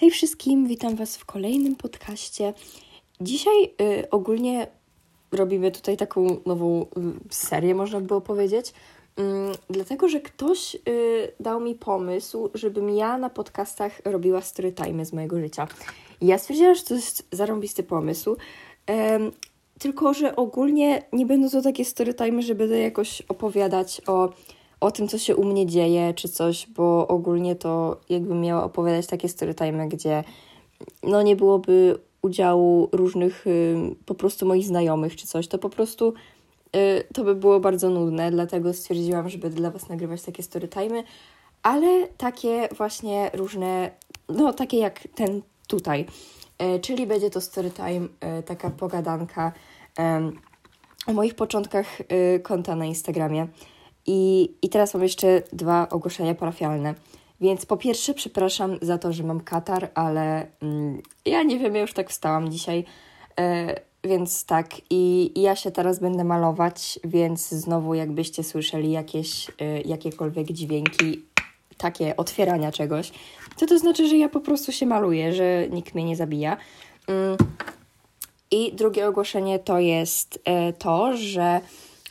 Hej wszystkim, witam Was w kolejnym podcaście. Dzisiaj y, ogólnie robimy tutaj taką nową y, serię, można by było powiedzieć, y, dlatego że ktoś y, dał mi pomysł, żebym ja na podcastach robiła storytime z mojego życia. I ja stwierdziłam, że to jest zarąbisty pomysł, tylko że ogólnie nie będą to takie storytime, że będę jakoś opowiadać o o tym, co się u mnie dzieje, czy coś, bo ogólnie to jakbym miała opowiadać takie storytime, gdzie no nie byłoby udziału różnych po prostu moich znajomych, czy coś, to po prostu y, to by było bardzo nudne, dlatego stwierdziłam, że będę dla Was nagrywać takie storytime, ale takie właśnie różne, no takie jak ten tutaj, y, czyli będzie to storytime, y, taka pogadanka o moich początkach konta na Instagramie. I, I teraz mam jeszcze dwa ogłoszenia parafialne. Więc po pierwsze, przepraszam za to, że mam katar, ale mm, ja nie wiem, ja już tak wstałam dzisiaj. E, więc tak, i, i ja się teraz będę malować, więc znowu, jakbyście słyszeli jakieś, e, jakiekolwiek dźwięki, takie otwierania czegoś, to to znaczy, że ja po prostu się maluję, że nikt mnie nie zabija. Mm. I drugie ogłoszenie to jest e, to, że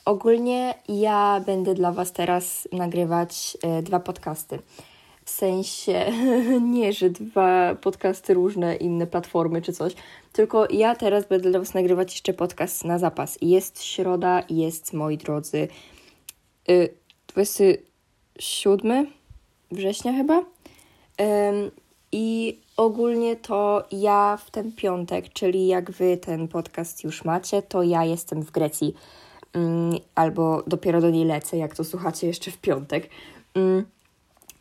Ogólnie ja będę dla Was teraz nagrywać e, dwa podcasty. W sensie nie, że dwa podcasty różne, inne platformy czy coś, tylko ja teraz będę dla Was nagrywać jeszcze podcast na zapas. Jest środa, jest moi drodzy, y, 27 września chyba. I ogólnie to ja w ten piątek, czyli jak Wy ten podcast już macie, to ja jestem w Grecji albo dopiero do niej lecę, jak to słuchacie jeszcze w piątek. Mm,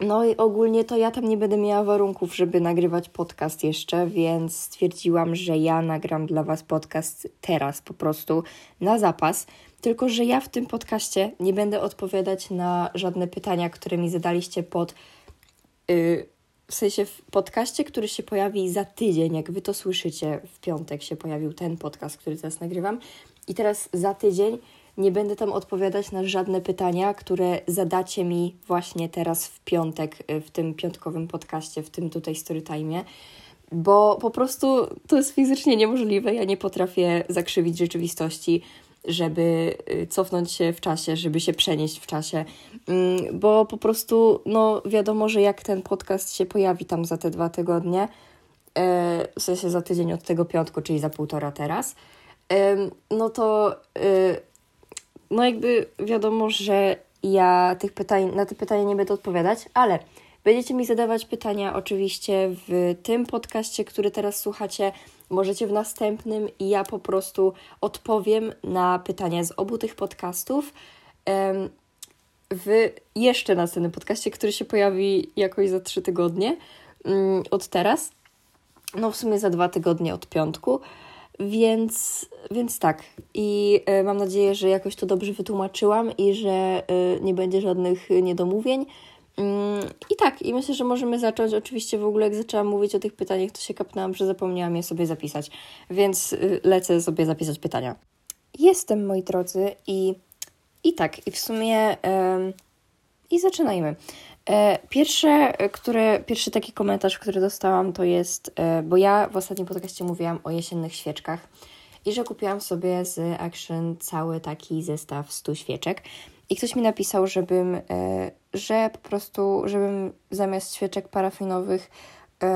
no i ogólnie to ja tam nie będę miała warunków, żeby nagrywać podcast jeszcze, więc stwierdziłam, że ja nagram dla Was podcast teraz po prostu na zapas. Tylko, że ja w tym podcaście nie będę odpowiadać na żadne pytania, które mi zadaliście pod. Yy, w sensie w podcaście, który się pojawi za tydzień, jak Wy to słyszycie, w piątek się pojawił ten podcast, który teraz nagrywam. I teraz za tydzień nie będę tam odpowiadać na żadne pytania, które zadacie mi właśnie teraz w piątek, y, w tym piątkowym podcaście, w tym tutaj storytime, bo po prostu to jest fizycznie niemożliwe. Ja nie potrafię zakrzywić rzeczywistości, żeby y, cofnąć się w czasie, żeby się przenieść w czasie, mm, bo po prostu, no wiadomo, że jak ten podcast się pojawi tam za te dwa tygodnie, y, w sensie za tydzień od tego piątku, czyli za półtora teraz, no to no jakby wiadomo, że ja tych pytań, na te pytania nie będę odpowiadać, ale będziecie mi zadawać pytania oczywiście w tym podcaście, który teraz słuchacie, możecie w następnym i ja po prostu odpowiem na pytania z obu tych podcastów w jeszcze następnym podcaście, który się pojawi jakoś za trzy tygodnie mm, od teraz. No w sumie za dwa tygodnie od piątku. Więc, więc tak. I y, mam nadzieję, że jakoś to dobrze wytłumaczyłam i że y, nie będzie żadnych niedomówień. Mm, I tak, i myślę, że możemy zacząć. Oczywiście w ogóle, jak zaczęłam mówić o tych pytaniach, to się kapnęłam, że zapomniałam je sobie zapisać, więc y, lecę sobie zapisać pytania. Jestem, moi drodzy, i, i tak, i w sumie. I zaczynajmy. E, pierwsze, e, które, pierwszy taki komentarz, który dostałam, to jest, e, bo ja w ostatnim podcaście mówiłam o jesiennych świeczkach i że kupiłam sobie z Action cały taki zestaw 100 świeczek. I ktoś mi napisał, żebym, że po prostu, żebym zamiast świeczek parafinowych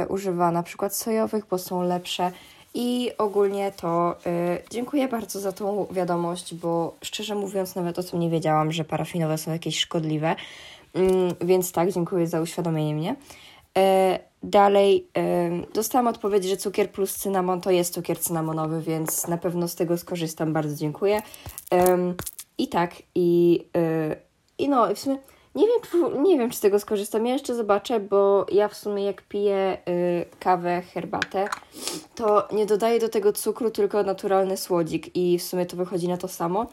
używa na przykład sojowych, bo są lepsze. I ogólnie to dziękuję bardzo za tą wiadomość, bo szczerze mówiąc, nawet o tym nie wiedziałam, że parafinowe są jakieś szkodliwe. Mm, więc tak, dziękuję za uświadomienie mnie. E, dalej e, dostałam odpowiedź, że cukier plus cynamon to jest cukier cynamonowy, więc na pewno z tego skorzystam. Bardzo dziękuję. I tak, i, e, i no, w sumie nie wiem, nie wiem, czy z tego skorzystam. Ja jeszcze zobaczę, bo ja w sumie jak piję e, kawę, herbatę, to nie dodaję do tego cukru, tylko naturalny słodzik i w sumie to wychodzi na to samo.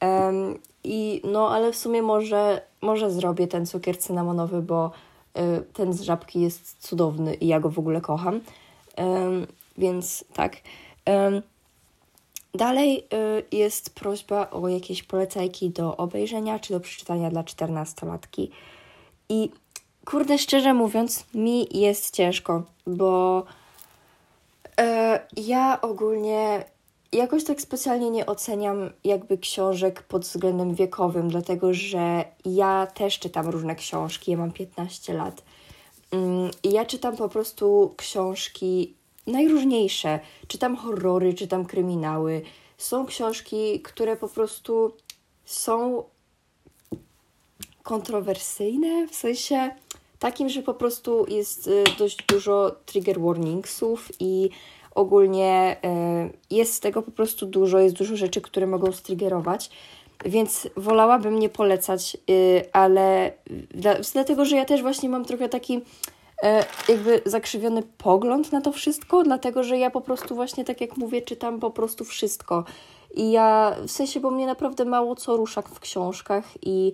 Um, I no, ale w sumie może, może zrobię ten cukier cynamonowy, bo y, ten z żabki jest cudowny i ja go w ogóle kocham. Um, więc tak. Um, dalej y, jest prośba o jakieś polecajki do obejrzenia czy do przeczytania dla czternastolatki. I kurde, szczerze mówiąc, mi jest ciężko, bo e, ja ogólnie jakoś tak specjalnie nie oceniam jakby książek pod względem wiekowym, dlatego że ja też czytam różne książki, ja mam 15 lat. Mm, I ja czytam po prostu książki najróżniejsze. Czytam horrory, czytam kryminały. Są książki, które po prostu są kontrowersyjne, w sensie takim, że po prostu jest y, dość dużo trigger warningsów i ogólnie y, jest tego po prostu dużo, jest dużo rzeczy, które mogą striggerować, więc wolałabym nie polecać, y, ale dlatego, że ja też właśnie mam trochę taki jakby zakrzywiony pogląd na to wszystko, dlatego że ja po prostu właśnie, tak jak mówię, czytam po prostu wszystko. I ja, w sensie, bo mnie naprawdę mało co rusza w książkach i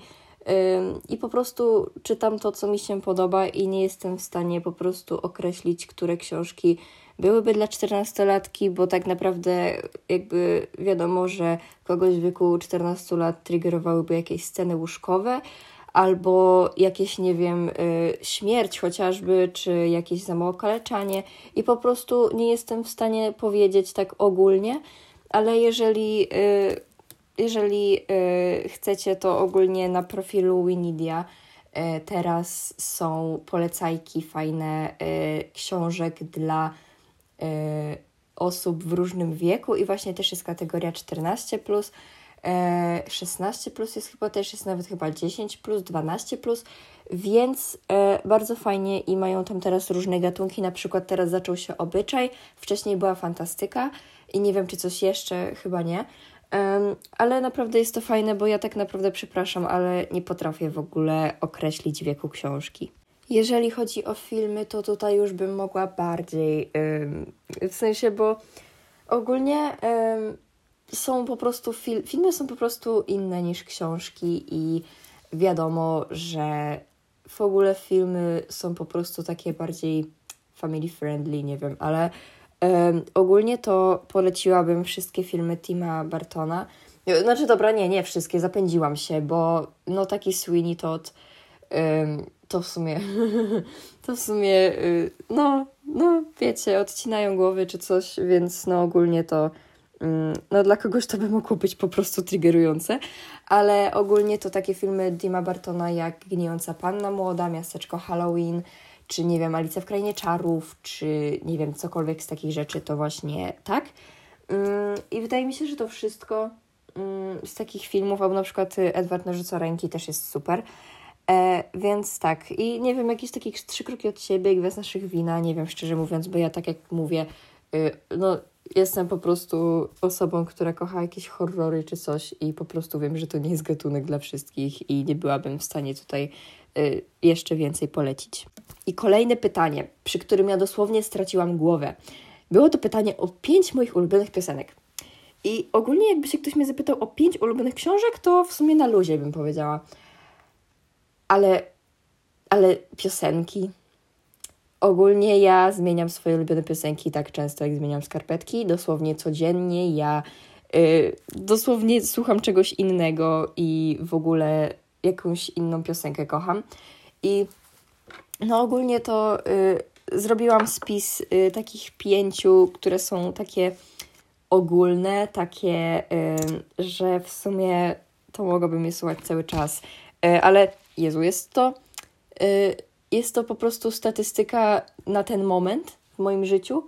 i po prostu czytam to, co mi się podoba, i nie jestem w stanie po prostu określić, które książki byłyby dla czternastolatki, bo tak naprawdę jakby wiadomo, że kogoś w wieku 14 lat triggerowałyby jakieś sceny łóżkowe, albo jakieś, nie wiem, y, śmierć chociażby, czy jakieś zamookaleczanie i po prostu nie jestem w stanie powiedzieć tak ogólnie, ale jeżeli y, jeżeli y, chcecie, to ogólnie na profilu Winidia teraz są polecajki fajne książek dla osób w różnym wieku i właśnie też jest kategoria 14 plus. 16 y, plus jest chyba też, jest nawet chyba 10 plus, 12 plus, więc y, bardzo fajnie i mają tam teraz różne gatunki. Na przykład teraz zaczął się obyczaj, wcześniej była fantastyka i nie wiem czy coś jeszcze, chyba nie. Ale naprawdę jest to fajne, bo ja tak naprawdę przepraszam, ale nie potrafię w ogóle określić wieku książki. Jeżeli chodzi o filmy, to tutaj już bym mogła bardziej, um, w sensie, bo ogólnie um, są po prostu, fil filmy są po prostu inne niż książki i wiadomo, że w ogóle filmy są po prostu takie bardziej family friendly, nie wiem, ale Um, ogólnie to poleciłabym wszystkie filmy Tima Bartona. Znaczy, dobra, nie, nie wszystkie, zapędziłam się, bo no taki Sweeney Todd to w sumie, to w sumie, y, no, no wiecie, odcinają głowy czy coś, więc no ogólnie to, um, no dla kogoś to by mogło być po prostu triggerujące, ale ogólnie to takie filmy Tima Bartona jak Gnijąca Panna Młoda, Miasteczko Halloween, czy nie wiem, Alicja w Krainie Czarów, czy nie wiem, cokolwiek z takich rzeczy, to właśnie tak. Mm, I wydaje mi się, że to wszystko mm, z takich filmów, albo na przykład Edward Nożyco Ręki też jest super. E, więc tak, i nie wiem, jakieś takich trzy kroki od siebie, gwiazd naszych wina, nie wiem, szczerze mówiąc, bo ja tak jak mówię, y, no jestem po prostu osobą, która kocha jakieś horrory czy coś i po prostu wiem, że to nie jest gatunek dla wszystkich i nie byłabym w stanie tutaj y, jeszcze więcej polecić. I kolejne pytanie, przy którym ja dosłownie straciłam głowę. Było to pytanie o pięć moich ulubionych piosenek. I ogólnie jakby się ktoś mnie zapytał o pięć ulubionych książek, to w sumie na luzie bym powiedziała. Ale, ale piosenki. Ogólnie ja zmieniam swoje ulubione piosenki tak często, jak zmieniam skarpetki. Dosłownie codziennie ja yy, dosłownie słucham czegoś innego i w ogóle jakąś inną piosenkę kocham. I no ogólnie to y, zrobiłam spis y, takich pięciu, które są takie ogólne, takie, y, że w sumie to mogłabym je słuchać cały czas. Y, ale Jezu, jest to, y, jest to po prostu statystyka na ten moment w moim życiu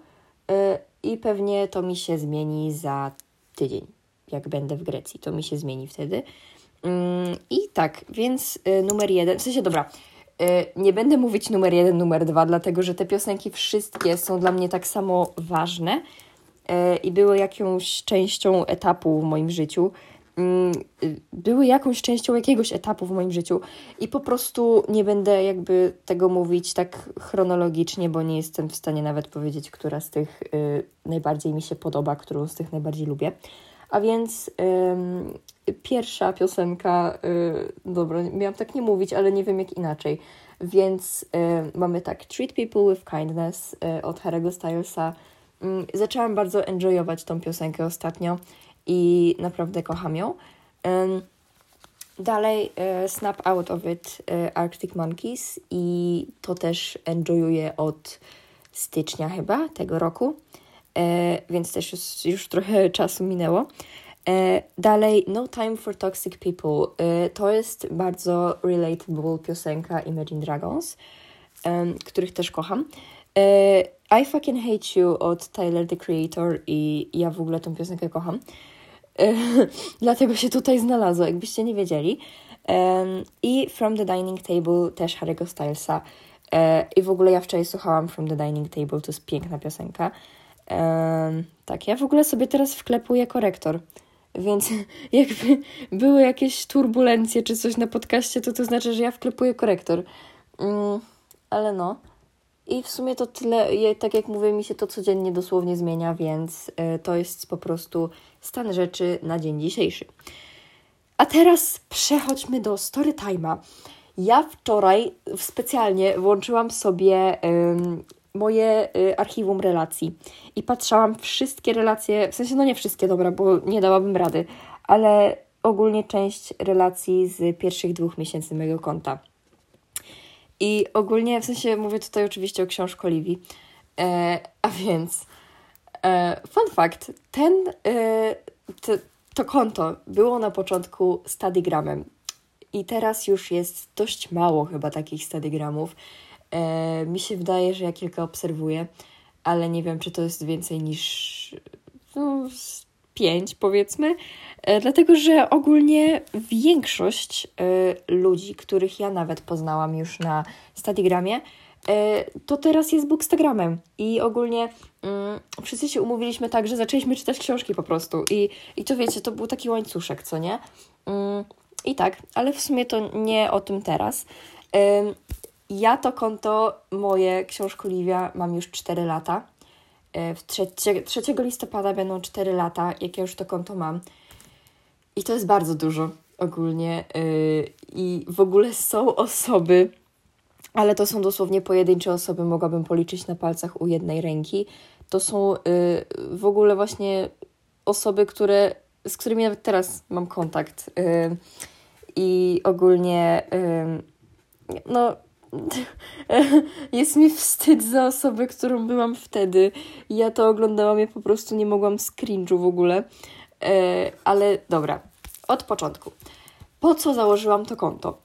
y, i pewnie to mi się zmieni za tydzień, jak będę w Grecji. To mi się zmieni wtedy. Mm, I tak, więc numer jeden, w sensie dobra, Y, nie będę mówić numer jeden, numer dwa, dlatego że te piosenki wszystkie są dla mnie tak samo ważne y, i były jakąś częścią etapu w moim życiu. Mm, y, były jakąś częścią jakiegoś etapu w moim życiu i po prostu nie będę jakby tego mówić tak chronologicznie, bo nie jestem w stanie nawet powiedzieć, która z tych najbardziej mi się podoba, którą z tych najbardziej lubię. A więc pierwsza piosenka, y, dobra, miałam tak nie mówić, ale nie wiem jak inaczej. Więc y, mamy tak Treat People with Kindness y, od Harry'ego Stylesa. Mm, zaczęłam bardzo enjoyować tą piosenkę ostatnio i naprawdę kocham ją. Dalej e, Snap Out of It e, Arctic Monkeys i to też enjoyuję od stycznia chyba tego roku, e, więc też już, już trochę czasu minęło. Dalej No Time for Toxic People. To jest bardzo relatable piosenka Imagine Dragons, których też kocham. I Fucking Hate You od Tyler, the Creator i ja w ogóle tą piosenkę kocham. Dlatego się tutaj znalazło, jakbyście nie wiedzieli. I From the Dining Table też Harry'ego Stylesa. I w ogóle ja wczoraj słuchałam From the Dining Table, to jest piękna piosenka. Tak, ja w ogóle sobie teraz wklepuję korektor. Więc jakby były jakieś turbulencje czy coś na podcaście, to to znaczy, że ja wklepuję korektor. Mm, ale no. I w sumie to tyle, tak jak mówię, mi się to codziennie dosłownie zmienia, więc e, to jest po prostu stan rzeczy na dzień dzisiejszy. A teraz przechodźmy do story time'a. Ja wczoraj specjalnie włączyłam sobie moje y, archiwum relacji i patrzałam wszystkie relacje, w sensie no nie wszystkie, dobra, bo nie dałabym rady, ale ogólnie część relacji z pierwszych dwóch miesięcy mojego konta. I ogólnie, w sensie mówię tutaj oczywiście o książce Oliwii, e, a więc e, fun fact, ten, e, te, to konto było na początku stadygramem i teraz już jest dość mało chyba takich stadygramów. E, mi się wydaje, że ja kilka obserwuję, ale nie wiem, czy to jest więcej niż no, pięć, powiedzmy, e, dlatego że ogólnie większość e, ludzi, których ja nawet poznałam już na Stadigramie, e, to teraz jest Bookstagramem i ogólnie mm, wszyscy się umówiliśmy tak, że zaczęliśmy czytać książki po prostu i, i to wiecie, to był taki łańcuszek, co nie? Mm, I tak, ale w sumie to nie o tym teraz. Ja to konto moje, książkoliwia, mam już 4 lata. E, w 3, 3 listopada będą 4 lata, jak ja już to konto mam. I to jest bardzo dużo ogólnie. E, I w ogóle są osoby, ale to są dosłownie pojedyncze osoby, mogłabym policzyć na palcach u jednej ręki. To są e, w ogóle właśnie osoby, które, z którymi nawet teraz mam kontakt. I ogólnie, no, jest mi wstyd za osobę, którą byłam wtedy. Ja to oglądałam, ja po prostu nie mogłam z w ogóle. E, ale dobra, od początku. Po co założyłam to konto?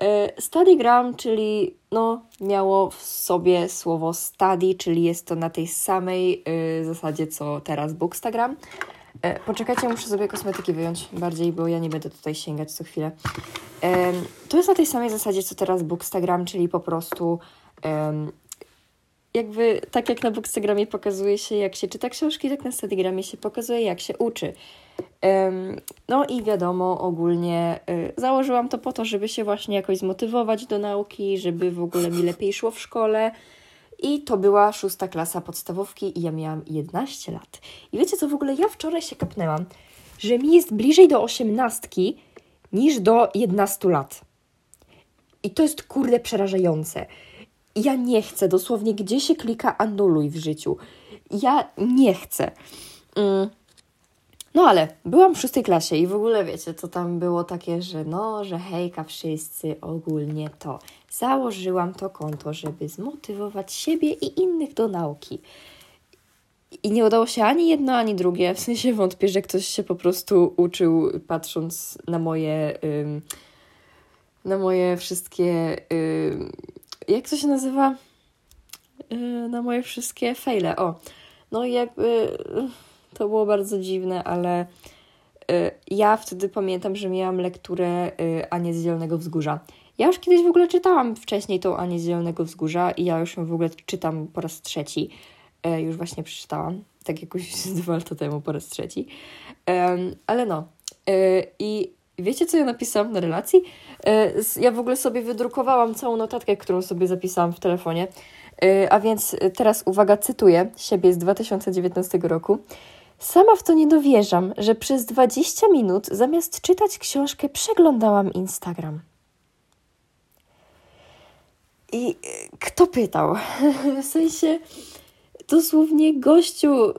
E, Studygram, czyli no, miało w sobie słowo study, czyli jest to na tej samej e, zasadzie co teraz Bookstagram. E, poczekajcie, muszę sobie kosmetyki wyjąć bardziej, bo ja nie będę tutaj sięgać co chwilę. To jest na tej samej zasadzie, co teraz Bookstagram, czyli po prostu jakby tak jak na Bookstagramie pokazuje się, jak się czyta książki, tak na Stadigramie się pokazuje, jak się uczy. No i wiadomo, ogólnie e, założyłam to po to, żeby się właśnie jakoś zmotywować do nauki, żeby w ogóle mi lepiej szło w szkole, i to była szósta klasa podstawówki i ja miałam 11 lat. I wiecie co, w ogóle ja wczoraj się kapnęłam, że mi jest bliżej do osiemnastki niż do 11 lat. I to jest kurde przerażające. Ja nie chcę, dosłownie, gdzie się klika anuluj w życiu. Ja nie chcę. Mm. No ale byłam w szóstej klasie i w ogóle wiecie, to tam było takie, że no, że hejka wszyscy ogólnie to. Założyłam to konto, żeby zmotywować siebie i innych do nauki. I nie udało się ani jedno, ani drugie. W sensie wątpię, że ktoś się po prostu uczył patrząc na moje ym, na moje wszystkie ym, jak to się nazywa? Yy, na moje wszystkie fejle. O, no jakby to było bardzo dziwne, ale y, ja wtedy pamiętam, że miałam lekturę y, Anię z Zielonego Wzgórza. Ja już kiedyś w ogóle czytałam wcześniej tą Anię z Zielonego Wzgórza i ja już ją w ogóle czytam po raz trzeci. Y, już właśnie przeczytałam, tak jakoś dwa lata temu po raz trzeci. ale no. I wiecie, co ja napisałam na relacji? ja w ogóle sobie wydrukowałam całą notatkę, którą sobie zapisałam w telefonie. A więc teraz uwaga, cytuję siebie z 2019 roku. Sama w to nie dowierzam, że przez 20 minut zamiast czytać książkę przeglądałam Instagram. I e, kto pytał? W sensie, dosłownie gościu,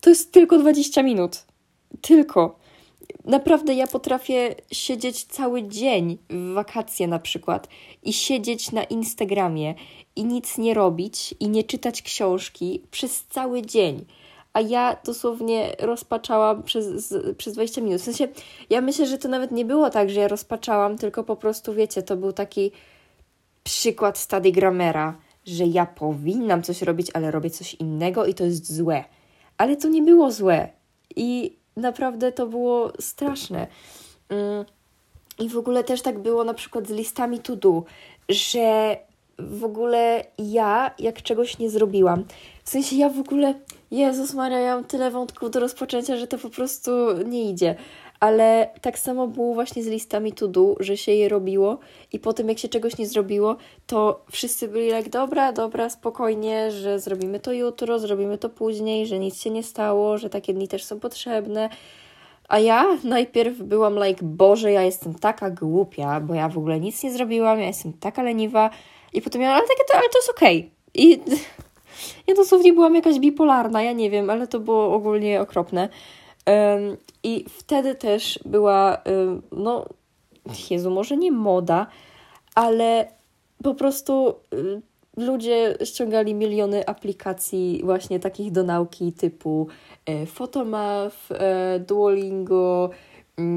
to jest tylko 20 minut. Tylko. Naprawdę ja potrafię siedzieć cały dzień w wakacje na przykład i siedzieć na Instagramie i nic nie robić i nie czytać książki przez cały dzień. A ja dosłownie rozpaczałam przez, z, przez 20 minut. W sensie, ja myślę, że to nawet nie było tak, że ja rozpaczałam, tylko po prostu, wiecie, to był taki przykład study grammera, że ja powinnam coś robić, ale robię coś innego i to jest złe. Ale to nie było złe. I naprawdę to było straszne. Mm, I w ogóle też tak było na przykład z listami to do, że w ogóle ja, jak czegoś nie zrobiłam, w sensie ja w ogóle, Jezus Maria, ja mam tyle wątków do rozpoczęcia, że to po prostu nie idzie. Ale tak samo było właśnie z listami to do, że się je robiło i potem jak się czegoś nie zrobiło, to wszyscy byli jak dobra, dobra, spokojnie, że zrobimy to jutro, zrobimy to później, że nic się nie stało, że takie dni też są potrzebne. A ja najpierw byłam like, Boże, ja jestem taka głupia, bo ja w ogóle nic nie zrobiłam, ja jestem taka leniwa. I potem ja, ale, takie to, ale to jest okej. Okay. I ja dosłownie byłam jakaś bipolarna, ja nie wiem, ale to było ogólnie okropne. I wtedy też była, no, Jezu, może nie moda, ale po prostu ludzie ściągali miliony aplikacji właśnie takich do nauki typu e, Photomath, e, Duolingo,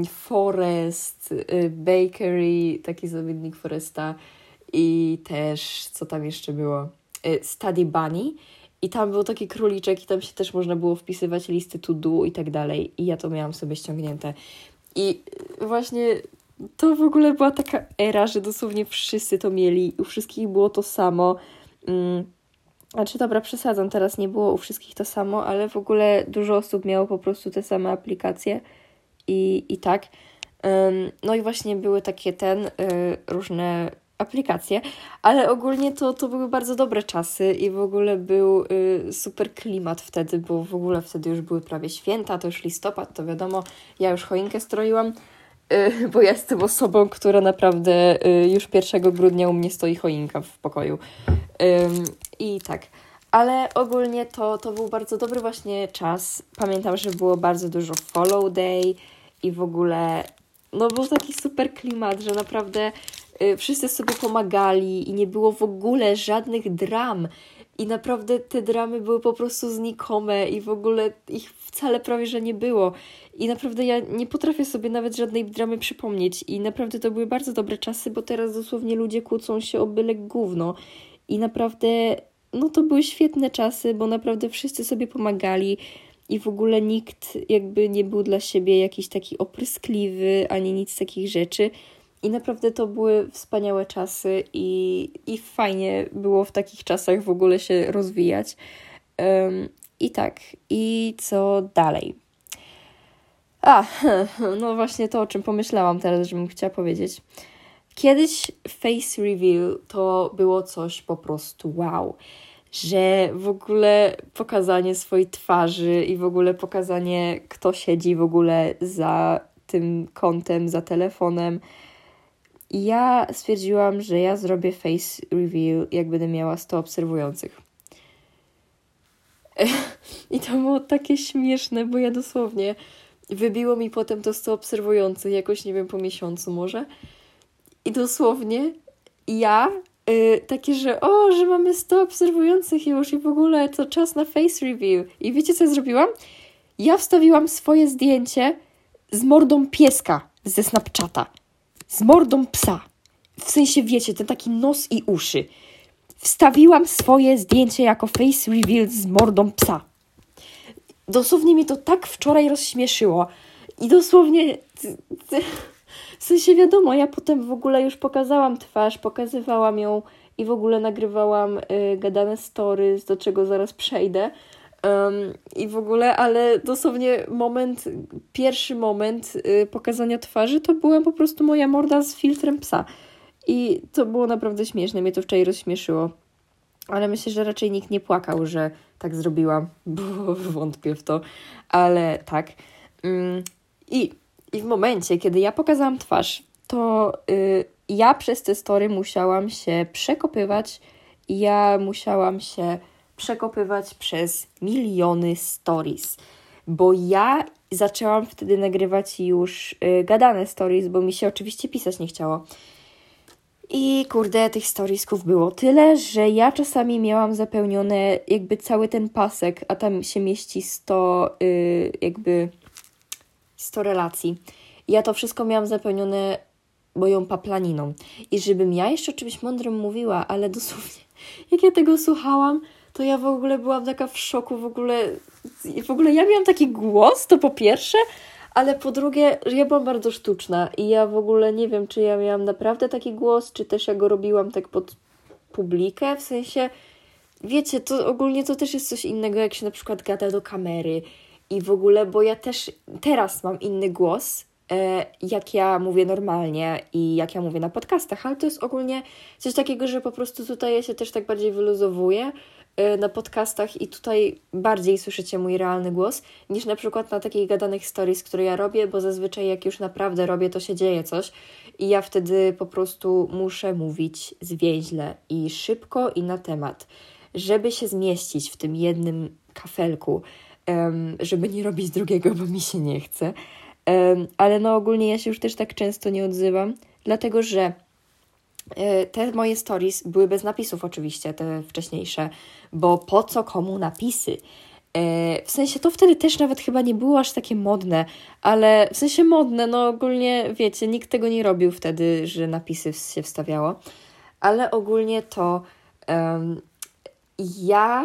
Forest, e, Bakery, taki zawodnik Foresta i też, co tam jeszcze było, Study Bunny i tam był taki króliczek i tam się też można było wpisywać listy to do i tak dalej. I ja to miałam sobie ściągnięte. I właśnie to w ogóle była taka era, że dosłownie wszyscy to mieli. U wszystkich było to samo. Mm. Znaczy, dobra, przesadzam, teraz nie było u wszystkich to samo, ale w ogóle dużo osób miało po prostu te same aplikacje i, i tak. Um, no i właśnie były takie ten, y, różne aplikacje, ale ogólnie to, to były bardzo dobre czasy i w ogóle był y, super klimat wtedy, bo w ogóle wtedy już były prawie święta, to już listopad, to wiadomo, ja już choinkę stroiłam, y, bo ja jestem osobą, która naprawdę y, już 1 grudnia u mnie stoi choinka w pokoju. I tak. Ale ogólnie to, to był bardzo dobry właśnie czas. Pamiętam, że było bardzo dużo follow day i w ogóle no był taki super klimat, że naprawdę wszyscy sobie pomagali i nie było w ogóle żadnych dram. I naprawdę te dramy były po prostu znikome i w ogóle ich wcale prawie, że nie było. I naprawdę ja nie potrafię sobie nawet żadnej dramy przypomnieć. I naprawdę to były bardzo dobre czasy, bo teraz dosłownie ludzie kłócą się o byle gówno. I naprawdę, no to były świetne czasy, bo naprawdę wszyscy sobie pomagali i w ogóle nikt jakby nie był dla siebie jakiś taki opryskliwy, ani nic takich rzeczy. I naprawdę to były wspaniałe czasy i, i fajnie było w takich czasach w ogóle się rozwijać. Um, I tak, i co dalej? A, no właśnie to, o czym pomyślałam teraz, żebym chciała powiedzieć. Kiedyś face reveal to było coś po prostu wow. Że w ogóle pokazanie swojej twarzy i w ogóle pokazanie, kto siedzi w ogóle za tym kątem, za telefonem, i ja stwierdziłam, że ja zrobię face reveal, jak będę miała 100 obserwujących. I to było takie śmieszne, bo ja dosłownie wybiło mi potem to 100 obserwujących, jakoś nie wiem, po miesiącu może. I dosłownie ja yy, takie, że o, że mamy 100 obserwujących już i w ogóle to czas na face reveal. I wiecie, co ja zrobiłam? Ja wstawiłam swoje zdjęcie z mordą pieska ze Snapchata z mordą psa. W sensie, wiecie, ten taki nos i uszy. Wstawiłam swoje zdjęcie jako face reveal z mordą psa. Dosłownie mnie to tak wczoraj rozśmieszyło. I dosłownie. W sensie wiadomo, ja potem w ogóle już pokazałam twarz, pokazywałam ją i w ogóle nagrywałam y, gadane stories, do czego zaraz przejdę. Um, I w ogóle, ale dosłownie moment, pierwszy moment y, pokazania twarzy to była po prostu moja morda z filtrem psa. I to było naprawdę śmieszne, mnie to wczoraj rozśmieszyło. Ale myślę, że raczej nikt nie płakał, że tak zrobiłam, bo wątpię w to. Ale tak. Um, i, I w momencie, kiedy ja pokazałam twarz, to y, ja przez te story musiałam się przekopywać. Ja musiałam się przekopywać przez miliony stories. bo ja zaczęłam wtedy nagrywać już y, gadane stories, bo mi się oczywiście pisać nie chciało. I kurde, tych storiesków było tyle, że ja czasami miałam zapełnione jakby cały ten pasek, a tam się mieści 100 y, jakby 100 relacji. Ja to wszystko miałam zapełnione moją paplaniną. I żebym ja jeszcze o czymś mądrym mówiła, ale dosłownie, jak ja tego słuchałam, to ja w ogóle byłam taka w szoku, w ogóle, w ogóle ja miałam taki głos, to po pierwsze, ale po drugie, ja byłam bardzo sztuczna i ja w ogóle nie wiem, czy ja miałam naprawdę taki głos, czy też ja go robiłam tak pod publikę, w sensie, wiecie, to ogólnie to też jest coś innego, jak się na przykład gada do kamery i w ogóle, bo ja też teraz mam inny głos, e, jak ja mówię normalnie i jak ja mówię na podcastach, ale to jest ogólnie coś takiego, że po prostu tutaj ja się też tak bardziej wyluzowuję na podcastach i tutaj bardziej słyszycie mój realny głos niż na przykład na takich gadanych stories, które ja robię, bo zazwyczaj jak już naprawdę robię, to się dzieje coś i ja wtedy po prostu muszę mówić zwięźle i szybko i na temat, żeby się zmieścić w tym jednym kafelku, żeby nie robić drugiego, bo mi się nie chce. Ale no ogólnie ja się już też tak często nie odzywam, dlatego że e, te moje stories były bez napisów oczywiście, te wcześniejsze, bo po co komu napisy? E, w sensie to wtedy też nawet chyba nie było aż takie modne, ale w sensie modne, no ogólnie wiecie, nikt tego nie robił wtedy, że napisy się wstawiało, ale ogólnie to um, ja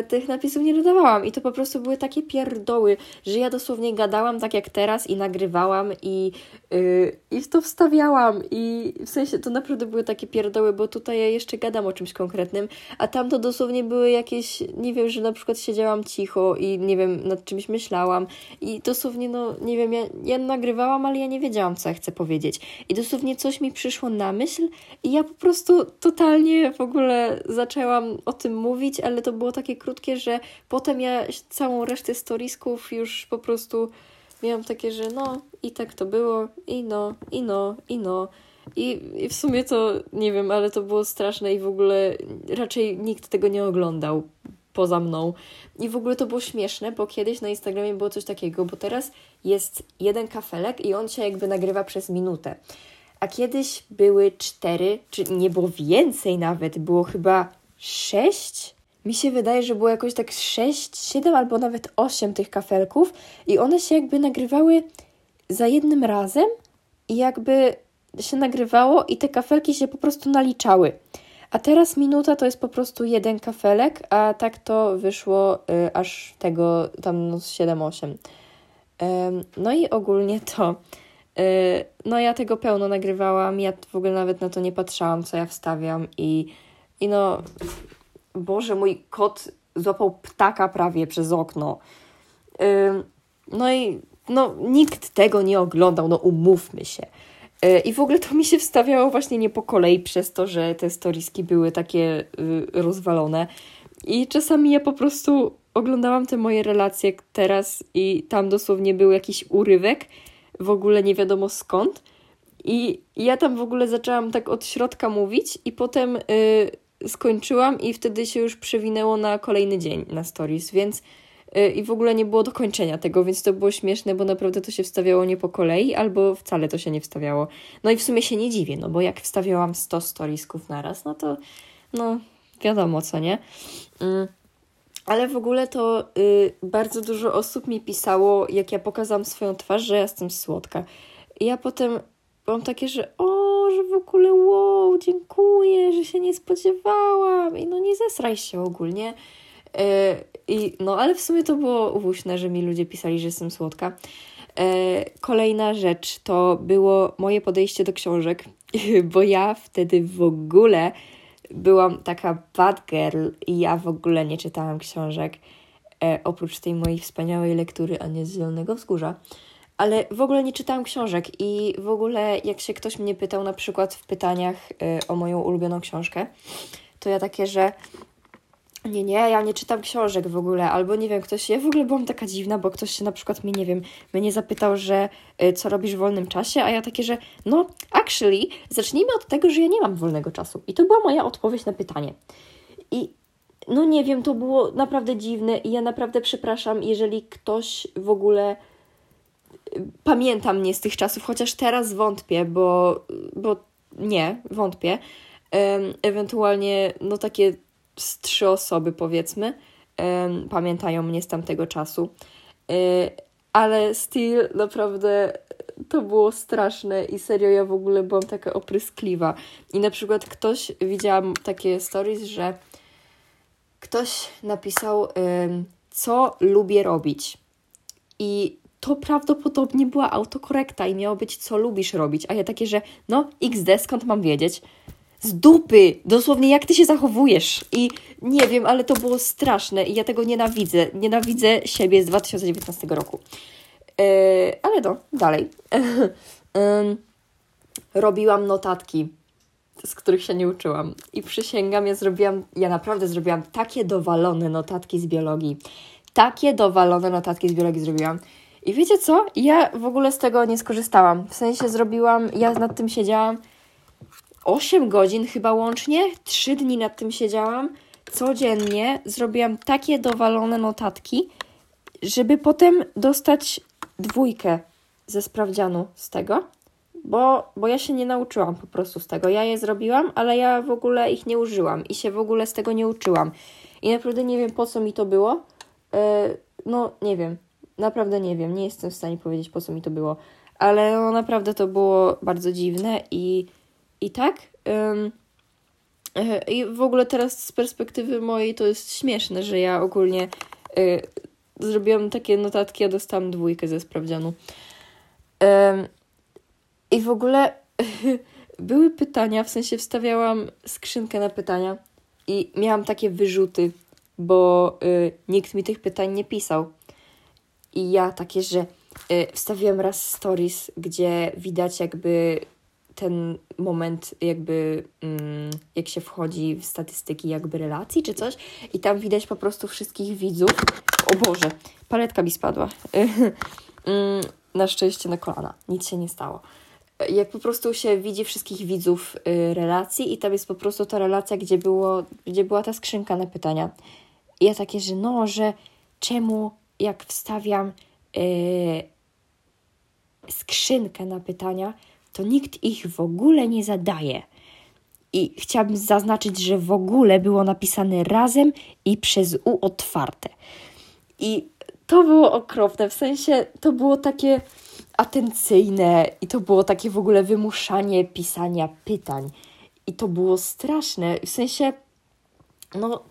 y, tych napisów nie dodawałam i to po prostu były takie pierdoły, że ja dosłownie gadałam tak jak teraz i nagrywałam i, y, i to wstawiałam. I w sensie to naprawdę były takie pierdoły, bo tutaj ja jeszcze gadam o czymś konkretnym, a tam to dosłownie były jakieś, nie wiem, że na przykład siedziałam cicho i nie wiem, nad czymś myślałam. I dosłownie, no nie wiem, ja, ja nagrywałam, ale ja nie wiedziałam, co ja chcę powiedzieć. I dosłownie coś mi przyszło na myśl i ja po prostu totalnie w ogóle zaczęłam o tym mówić, ale to było takie krótkie, że potem ja całą resztę storiesków już po prostu miałam takie, że no i tak to było, i no, i no, i no. I, I w sumie to nie wiem, ale to było straszne i w ogóle raczej nikt tego nie oglądał poza mną. I w ogóle to było śmieszne, bo kiedyś na Instagramie było coś takiego, bo teraz jest jeden kafelek i on się jakby nagrywa przez minutę. A kiedyś były cztery, czy nie było więcej nawet, było chyba sześć. Mi się wydaje, że było jakoś tak sześć, siedem albo nawet osiem tych kafelków i one się jakby nagrywały za jednym razem i jakby się nagrywało i te kafelki się po prostu naliczały. A teraz minuta to jest po prostu jeden kafelek, a tak to wyszło y, aż tego tam no 7-8. no i ogólnie to. Y, no ja tego pełno nagrywałam, ja w ogóle nawet na to nie patrzałam, co ja wstawiam i i no, Boże, mój kot złapał ptaka prawie przez okno. no i no, nikt tego nie oglądał, no umówmy się. Yy, I w ogóle to mi się wstawiało właśnie nie po kolei przez to, że te storiski były takie yy, rozwalone. I czasami ja po prostu oglądałam te moje relacje teraz i tam dosłownie był jakiś urywek, w ogóle nie wiadomo skąd. I ja tam w ogóle zaczęłam tak od środka mówić i potem yy, skończyłam i wtedy się już przewinęło na kolejny dzień na stories, więc yy, i w ogóle nie było dokończenia tego, więc to było śmieszne, bo naprawdę to się wstawiało nie po kolei, albo wcale to się nie wstawiało. No i w sumie się nie dziwię, no bo jak wstawiałam 100 storiesków naraz, no to no wiadomo co, nie? Yy. Ale w ogóle to yy, bardzo dużo osób mi pisało, jak ja pokazałam swoją twarz, że ja jestem słodka. I ja potem mam takie, że o, że w ogóle wow, dziękuję, że się nie spodziewałam i no nie zesraj się ogólnie. Yy, I no, ale w sumie to było uwuśne, że mi ludzie pisali, że jestem słodka. Yy, kolejna rzecz to było moje podejście do książek, bo ja wtedy w ogóle byłam taka bad girl i ja w ogóle nie czytałam książek. E, oprócz tej mojej wspaniałej lektury Ania z Zielonego Wzgórza ale w ogóle nie czytałam książek i w ogóle jak się ktoś mnie pytał na przykład w pytaniach y, o moją ulubioną książkę, to ja takie, że nie, nie, ja nie czytam książek w ogóle, albo nie wiem, ktoś, ja w ogóle byłam taka dziwna, bo ktoś się na przykład mnie, nie wiem, mnie zapytał, że y, co robisz w wolnym czasie, a ja takie, że no, actually, zacznijmy od tego, że ja nie mam wolnego czasu. I to była moja odpowiedź na pytanie. I no nie wiem, to było naprawdę dziwne i ja naprawdę przepraszam, jeżeli ktoś w ogóle pamięta mnie z tych czasów, chociaż teraz wątpię, bo, bo nie, wątpię. Ewentualnie, no takie z trzy osoby powiedzmy pamiętają mnie z tamtego czasu. Y, ale still naprawdę to było straszne i serio ja w ogóle byłam taka opryskliwa. I na przykład ktoś, widziałam takie stories, że ktoś napisał, co lubię robić. I to prawdopodobnie była autokorekta i miało być, co lubisz robić. A ja takie, że no, XD, skąd mam wiedzieć? Z dupy! Dosłownie, jak ty się zachowujesz? I nie wiem, ale to było straszne i ja tego nienawidzę. Nienawidzę siebie z 2019 roku. Yy, ale no, dalej. yy, robiłam notatki z których się nie uczyłam. I przysięgam, ja zrobiłam, ja naprawdę zrobiłam takie dowalone notatki z biologii. Takie dowalone notatki z biologii zrobiłam. I wiecie co? Ja w ogóle z tego nie skorzystałam. W sensie zrobiłam, ja nad tym siedziałam 8 godzin chyba łącznie, 3 dni nad tym siedziałam. Codziennie zrobiłam takie dowalone notatki, żeby potem dostać dwójkę ze sprawdzianu z tego bo, bo ja się nie nauczyłam po prostu z tego. Ja je zrobiłam, ale ja w ogóle ich nie użyłam i się w ogóle z tego nie uczyłam. I naprawdę nie wiem, po co mi to było. Yy, no, nie wiem. Naprawdę nie wiem. Nie jestem w stanie powiedzieć, po co mi to było. Ale no, naprawdę to było bardzo dziwne i, i tak. Yy, I w ogóle teraz z perspektywy mojej to jest śmieszne, że ja ogólnie yy, zrobiłam takie notatki, a dostałam dwójkę ze sprawdzianu. I w ogóle były pytania, w sensie wstawiałam skrzynkę na pytania i miałam takie wyrzuty, bo y, nikt mi tych pytań nie pisał. I ja takie, że y, wstawiłam raz stories, gdzie widać jakby ten moment, jakby mm, jak się wchodzi w statystyki jakby relacji czy coś i tam widać po prostu wszystkich widzów. O Boże, paletka mi spadła. Mm, na szczęście na kolana, nic się nie stało jak po prostu się widzi wszystkich widzów y, relacji i tam jest po prostu ta relacja, gdzie, było, gdzie była ta skrzynka na pytania. I ja takie, że no, że czemu jak wstawiam y, skrzynkę na pytania, to nikt ich w ogóle nie zadaje. I chciałabym zaznaczyć, że w ogóle było napisane razem i przez U otwarte. I to było okropne, w sensie to było takie atencyjne i to było takie w ogóle wymuszanie pisania pytań. I to było straszne. W sensie, no,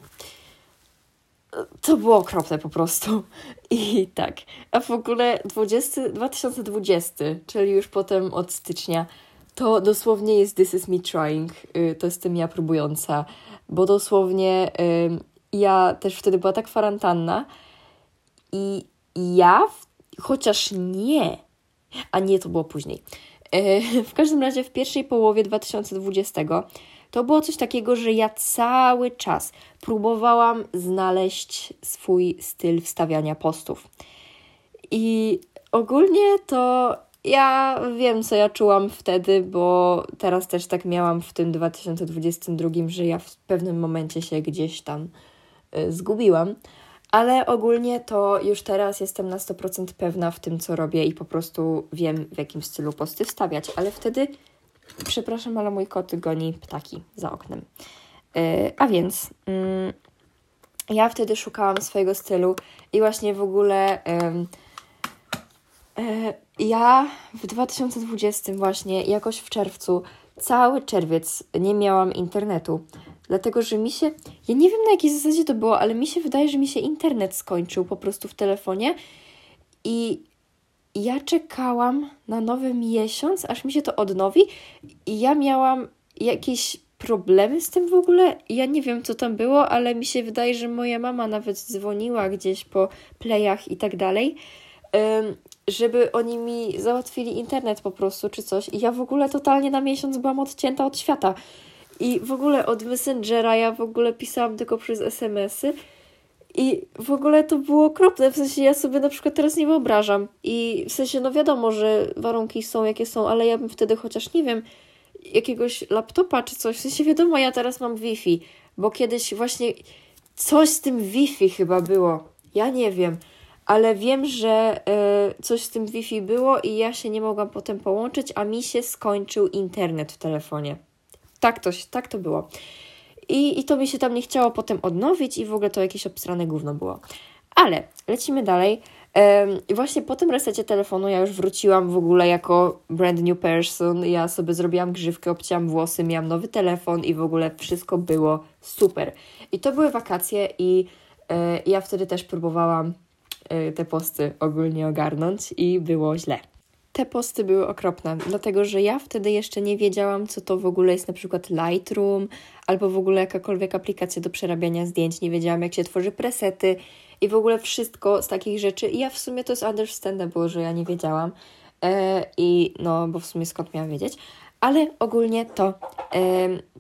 to było okropne po prostu. I tak. A w ogóle 20, 2020, czyli już potem od stycznia, to dosłownie jest This is me trying. Y, to jestem ja próbująca. Bo dosłownie ja też wtedy była tak kwarantanna i ja, chociaż nie a nie, to było później. E, w każdym razie w pierwszej połowie 2020 to było coś takiego, że ja cały czas próbowałam znaleźć swój styl wstawiania postów. I ogólnie to ja wiem, co ja czułam wtedy, bo teraz też tak miałam w tym 2022, że ja w pewnym momencie się gdzieś tam e, zgubiłam ale ogólnie to już teraz jestem na 100% pewna w tym, co robię i po prostu wiem, w jakim stylu posty wstawiać. Ale wtedy, przepraszam, ale mój kot goni ptaki za oknem. Yy, a więc, yy, ja wtedy szukałam swojego stylu i właśnie w ogóle. Yy, ja w 2020 właśnie, jakoś w czerwcu, cały czerwiec nie miałam internetu. Dlatego, że mi się. Ja nie wiem na jakiej zasadzie to było, ale mi się wydaje, że mi się internet skończył po prostu w telefonie. I ja czekałam na nowy miesiąc, aż mi się to odnowi. I ja miałam jakieś problemy z tym w ogóle. Ja nie wiem, co tam było, ale mi się wydaje, że moja mama nawet dzwoniła gdzieś po playach i tak dalej, żeby oni mi załatwili internet po prostu, czy coś. I ja w ogóle totalnie na miesiąc byłam odcięta od świata. I w ogóle od Messengera ja w ogóle pisałam tylko przez SMS-y. I w ogóle to było okropne, w sensie ja sobie na przykład teraz nie wyobrażam. I w sensie, no wiadomo, że warunki są jakie są, ale ja bym wtedy chociaż, nie wiem, jakiegoś laptopa czy coś. W sensie wiadomo, ja teraz mam Wi-Fi, bo kiedyś właśnie Coś z tym Wi-Fi chyba było. Ja nie wiem, ale wiem, że y, coś z tym Wi-Fi było i ja się nie mogłam potem połączyć, a mi się skończył internet w telefonie. Tak to, tak to było. I, I to mi się tam nie chciało potem odnowić i w ogóle to jakieś obsrane gówno było. Ale lecimy dalej. I właśnie po tym resecie telefonu ja już wróciłam w ogóle jako brand new person. Ja sobie zrobiłam grzywkę, obcięłam włosy, miałam nowy telefon i w ogóle wszystko było super. I to były wakacje i e, ja wtedy też próbowałam e, te posty ogólnie ogarnąć i było źle. Te posty były okropne, dlatego że ja wtedy jeszcze nie wiedziałam, co to w ogóle jest na przykład Lightroom albo w ogóle jakakolwiek aplikacja do przerabiania zdjęć. Nie wiedziałam, jak się tworzy presety i w ogóle wszystko z takich rzeczy. I ja w sumie to jest understandable, że ja nie wiedziałam. E, I no, bo w sumie skąd miałam wiedzieć. Ale ogólnie to e,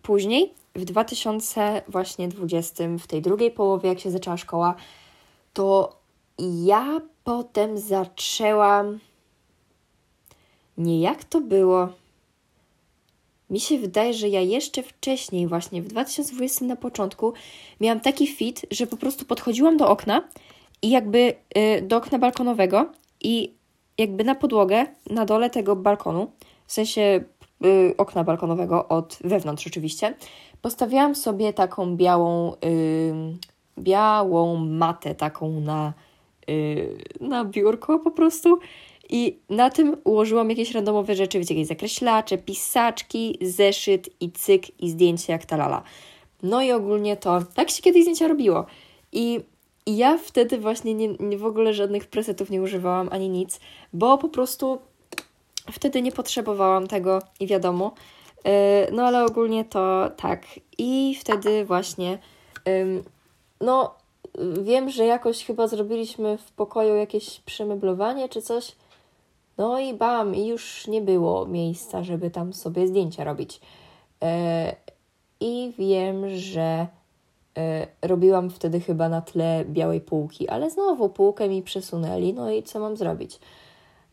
później, w 2020, w tej drugiej połowie, jak się zaczęła szkoła, to ja potem zaczęłam. Nie jak to było. Mi się wydaje, że ja jeszcze wcześniej, właśnie w 2020 na początku, miałam taki fit, że po prostu podchodziłam do okna i jakby y, do okna balkonowego i jakby na podłogę, na dole tego balkonu, w sensie y, okna balkonowego od wewnątrz oczywiście, postawiłam sobie taką białą, y, białą matę taką na, na biurko po prostu i na tym ułożyłam jakieś randomowe rzeczy, wiecie, jakieś zakreślacze, pisaczki, zeszyt i cyk i zdjęcie jak talala. No i ogólnie to, tak się kiedyś zdjęcia robiło. I, i ja wtedy właśnie nie, nie, w ogóle żadnych presetów nie używałam ani nic, bo po prostu wtedy nie potrzebowałam tego i wiadomo. Yy, no ale ogólnie to tak. I wtedy właśnie, yy, no wiem, że jakoś chyba zrobiliśmy w pokoju jakieś przemeblowanie czy coś no i bam, i już nie było miejsca, żeby tam sobie zdjęcia robić. E, I wiem, że e, robiłam wtedy chyba na tle białej półki, ale znowu półkę mi przesunęli, no i co mam zrobić?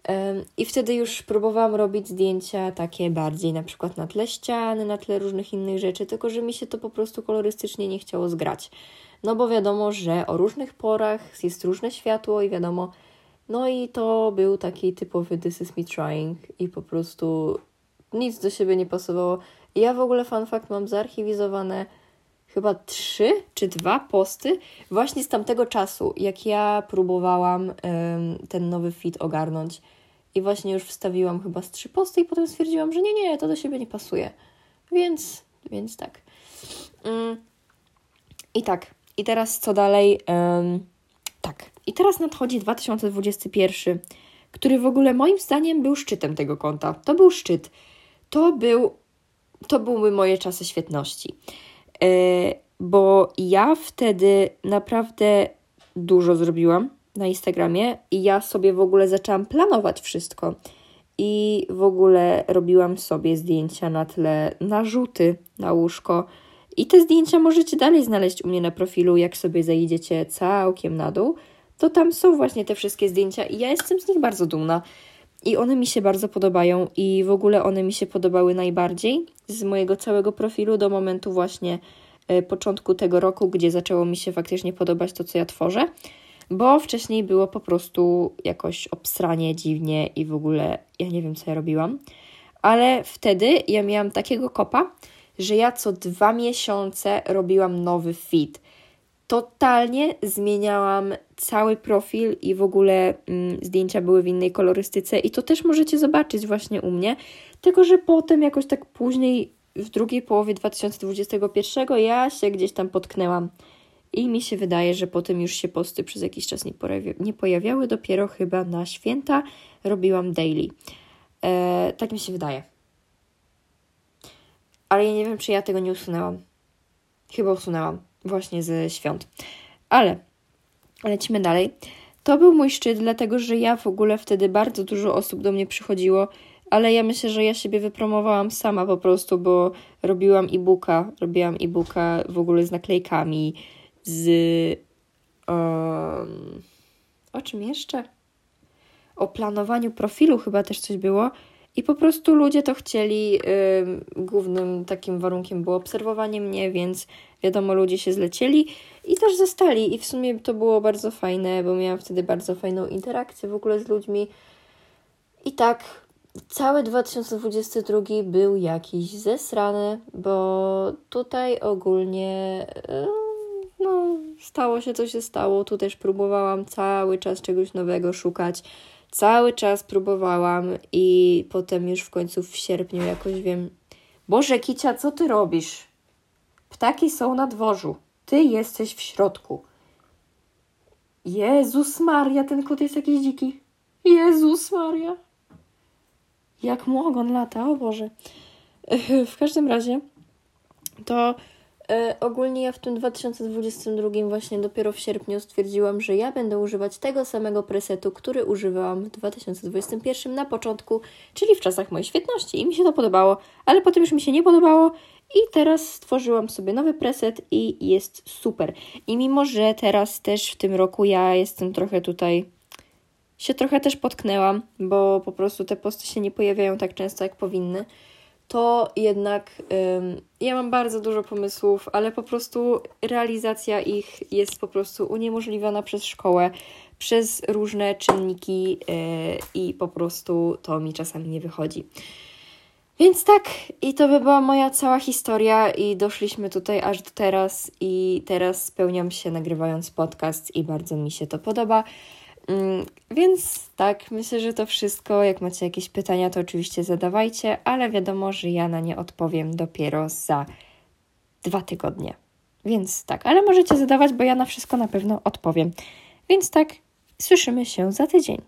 E, I wtedy już próbowałam robić zdjęcia takie bardziej na przykład na tle ściany, na tle różnych innych rzeczy, tylko że mi się to po prostu kolorystycznie nie chciało zgrać. No bo wiadomo, że o różnych porach jest różne światło i wiadomo, no i to był taki typowy This is me trying i po prostu nic do siebie nie pasowało. Ja w ogóle fun fact mam zarchiwizowane chyba trzy czy dwa posty właśnie z tamtego czasu, jak ja próbowałam ten nowy fit ogarnąć. I właśnie już wstawiłam chyba z trzy posty i potem stwierdziłam, że nie, nie, to do siebie nie pasuje. Więc, więc tak. Um, I tak. I teraz co dalej? Tak. I teraz nadchodzi 2021, który w ogóle moim zdaniem był szczytem tego konta. To był szczyt. To był to były moje czasy świetności. Yy, bo ja wtedy naprawdę dużo zrobiłam na Instagramie i ja sobie w ogóle zaczęłam planować wszystko. I w ogóle robiłam sobie zdjęcia na tle narzuty na łóżko. I te zdjęcia możecie dalej znaleźć u mnie na profilu, jak sobie zejdziecie całkiem na dół to tam są właśnie te wszystkie zdjęcia i ja jestem z nich bardzo dumna. I one mi się bardzo podobają i w ogóle one mi się podobały najbardziej z mojego całego profilu do momentu właśnie y, początku tego roku, gdzie zaczęło mi się faktycznie podobać to, co ja tworzę, bo wcześniej było po prostu jakoś obsranie dziwnie i w ogóle ja nie wiem, co ja robiłam. Ale wtedy ja miałam takiego kopa, że ja co dwa miesiące robiłam nowy feed totalnie zmieniałam cały profil i w ogóle mm, zdjęcia były w innej kolorystyce i to też możecie zobaczyć właśnie u mnie, tylko że potem jakoś tak później w drugiej połowie 2021 ja się gdzieś tam potknęłam i mi się wydaje, że potem już się posty przez jakiś czas nie, nie pojawiały, dopiero chyba na święta robiłam daily. E, tak mi się wydaje. Ale ja nie wiem, czy ja tego nie usunęłam. Chyba usunęłam właśnie ze świąt. Ale lecimy dalej. To był mój szczyt, dlatego że ja w ogóle wtedy bardzo dużo osób do mnie przychodziło, ale ja myślę, że ja siebie wypromowałam sama po prostu, bo robiłam e-booka, robiłam e-booka w ogóle z naklejkami, z. Um, o czym jeszcze? O planowaniu profilu chyba też coś było. I po prostu ludzie to chcieli. głównym takim warunkiem było obserwowanie mnie, więc wiadomo, ludzie się zlecieli i też zostali. I w sumie to było bardzo fajne, bo miałam wtedy bardzo fajną interakcję w ogóle z ludźmi. I tak, cały 2022 był jakiś zesrany, bo tutaj ogólnie no, stało się co się stało. Tu też próbowałam cały czas czegoś nowego szukać Cały czas próbowałam i potem już w końcu w sierpniu jakoś wiem. Boże, Kicia, co ty robisz? Ptaki są na dworzu. Ty jesteś w środku. Jezus Maria, ten kot jest jakiś dziki. Jezus Maria. Jak mu ogon lata, o Boże. W każdym razie to ogólnie ja w tym 2022 właśnie dopiero w sierpniu stwierdziłam, że ja będę używać tego samego presetu, który używałam w 2021 na początku, czyli w czasach mojej świetności. I mi się to podobało, ale potem już mi się nie podobało. I teraz stworzyłam sobie nowy preset i jest super. I mimo, że teraz też w tym roku ja jestem trochę tutaj się trochę też potknęłam, bo po prostu te posty się nie pojawiają tak często jak powinny to jednak ja mam bardzo dużo pomysłów, ale po prostu realizacja ich jest po prostu uniemożliwiona przez szkołę, przez różne czynniki yy, i po prostu to mi czasami nie wychodzi. Więc tak, i to by była moja cała historia, i doszliśmy tutaj aż do teraz, i teraz spełniam się nagrywając podcast, i bardzo mi się to podoba. Mm, więc tak, myślę, że to wszystko. Jak macie jakieś pytania, to oczywiście zadawajcie, ale wiadomo, że ja na nie odpowiem dopiero za dwa tygodnie. Więc tak, ale możecie zadawać, bo ja na wszystko na pewno odpowiem. Więc tak, słyszymy się za tydzień.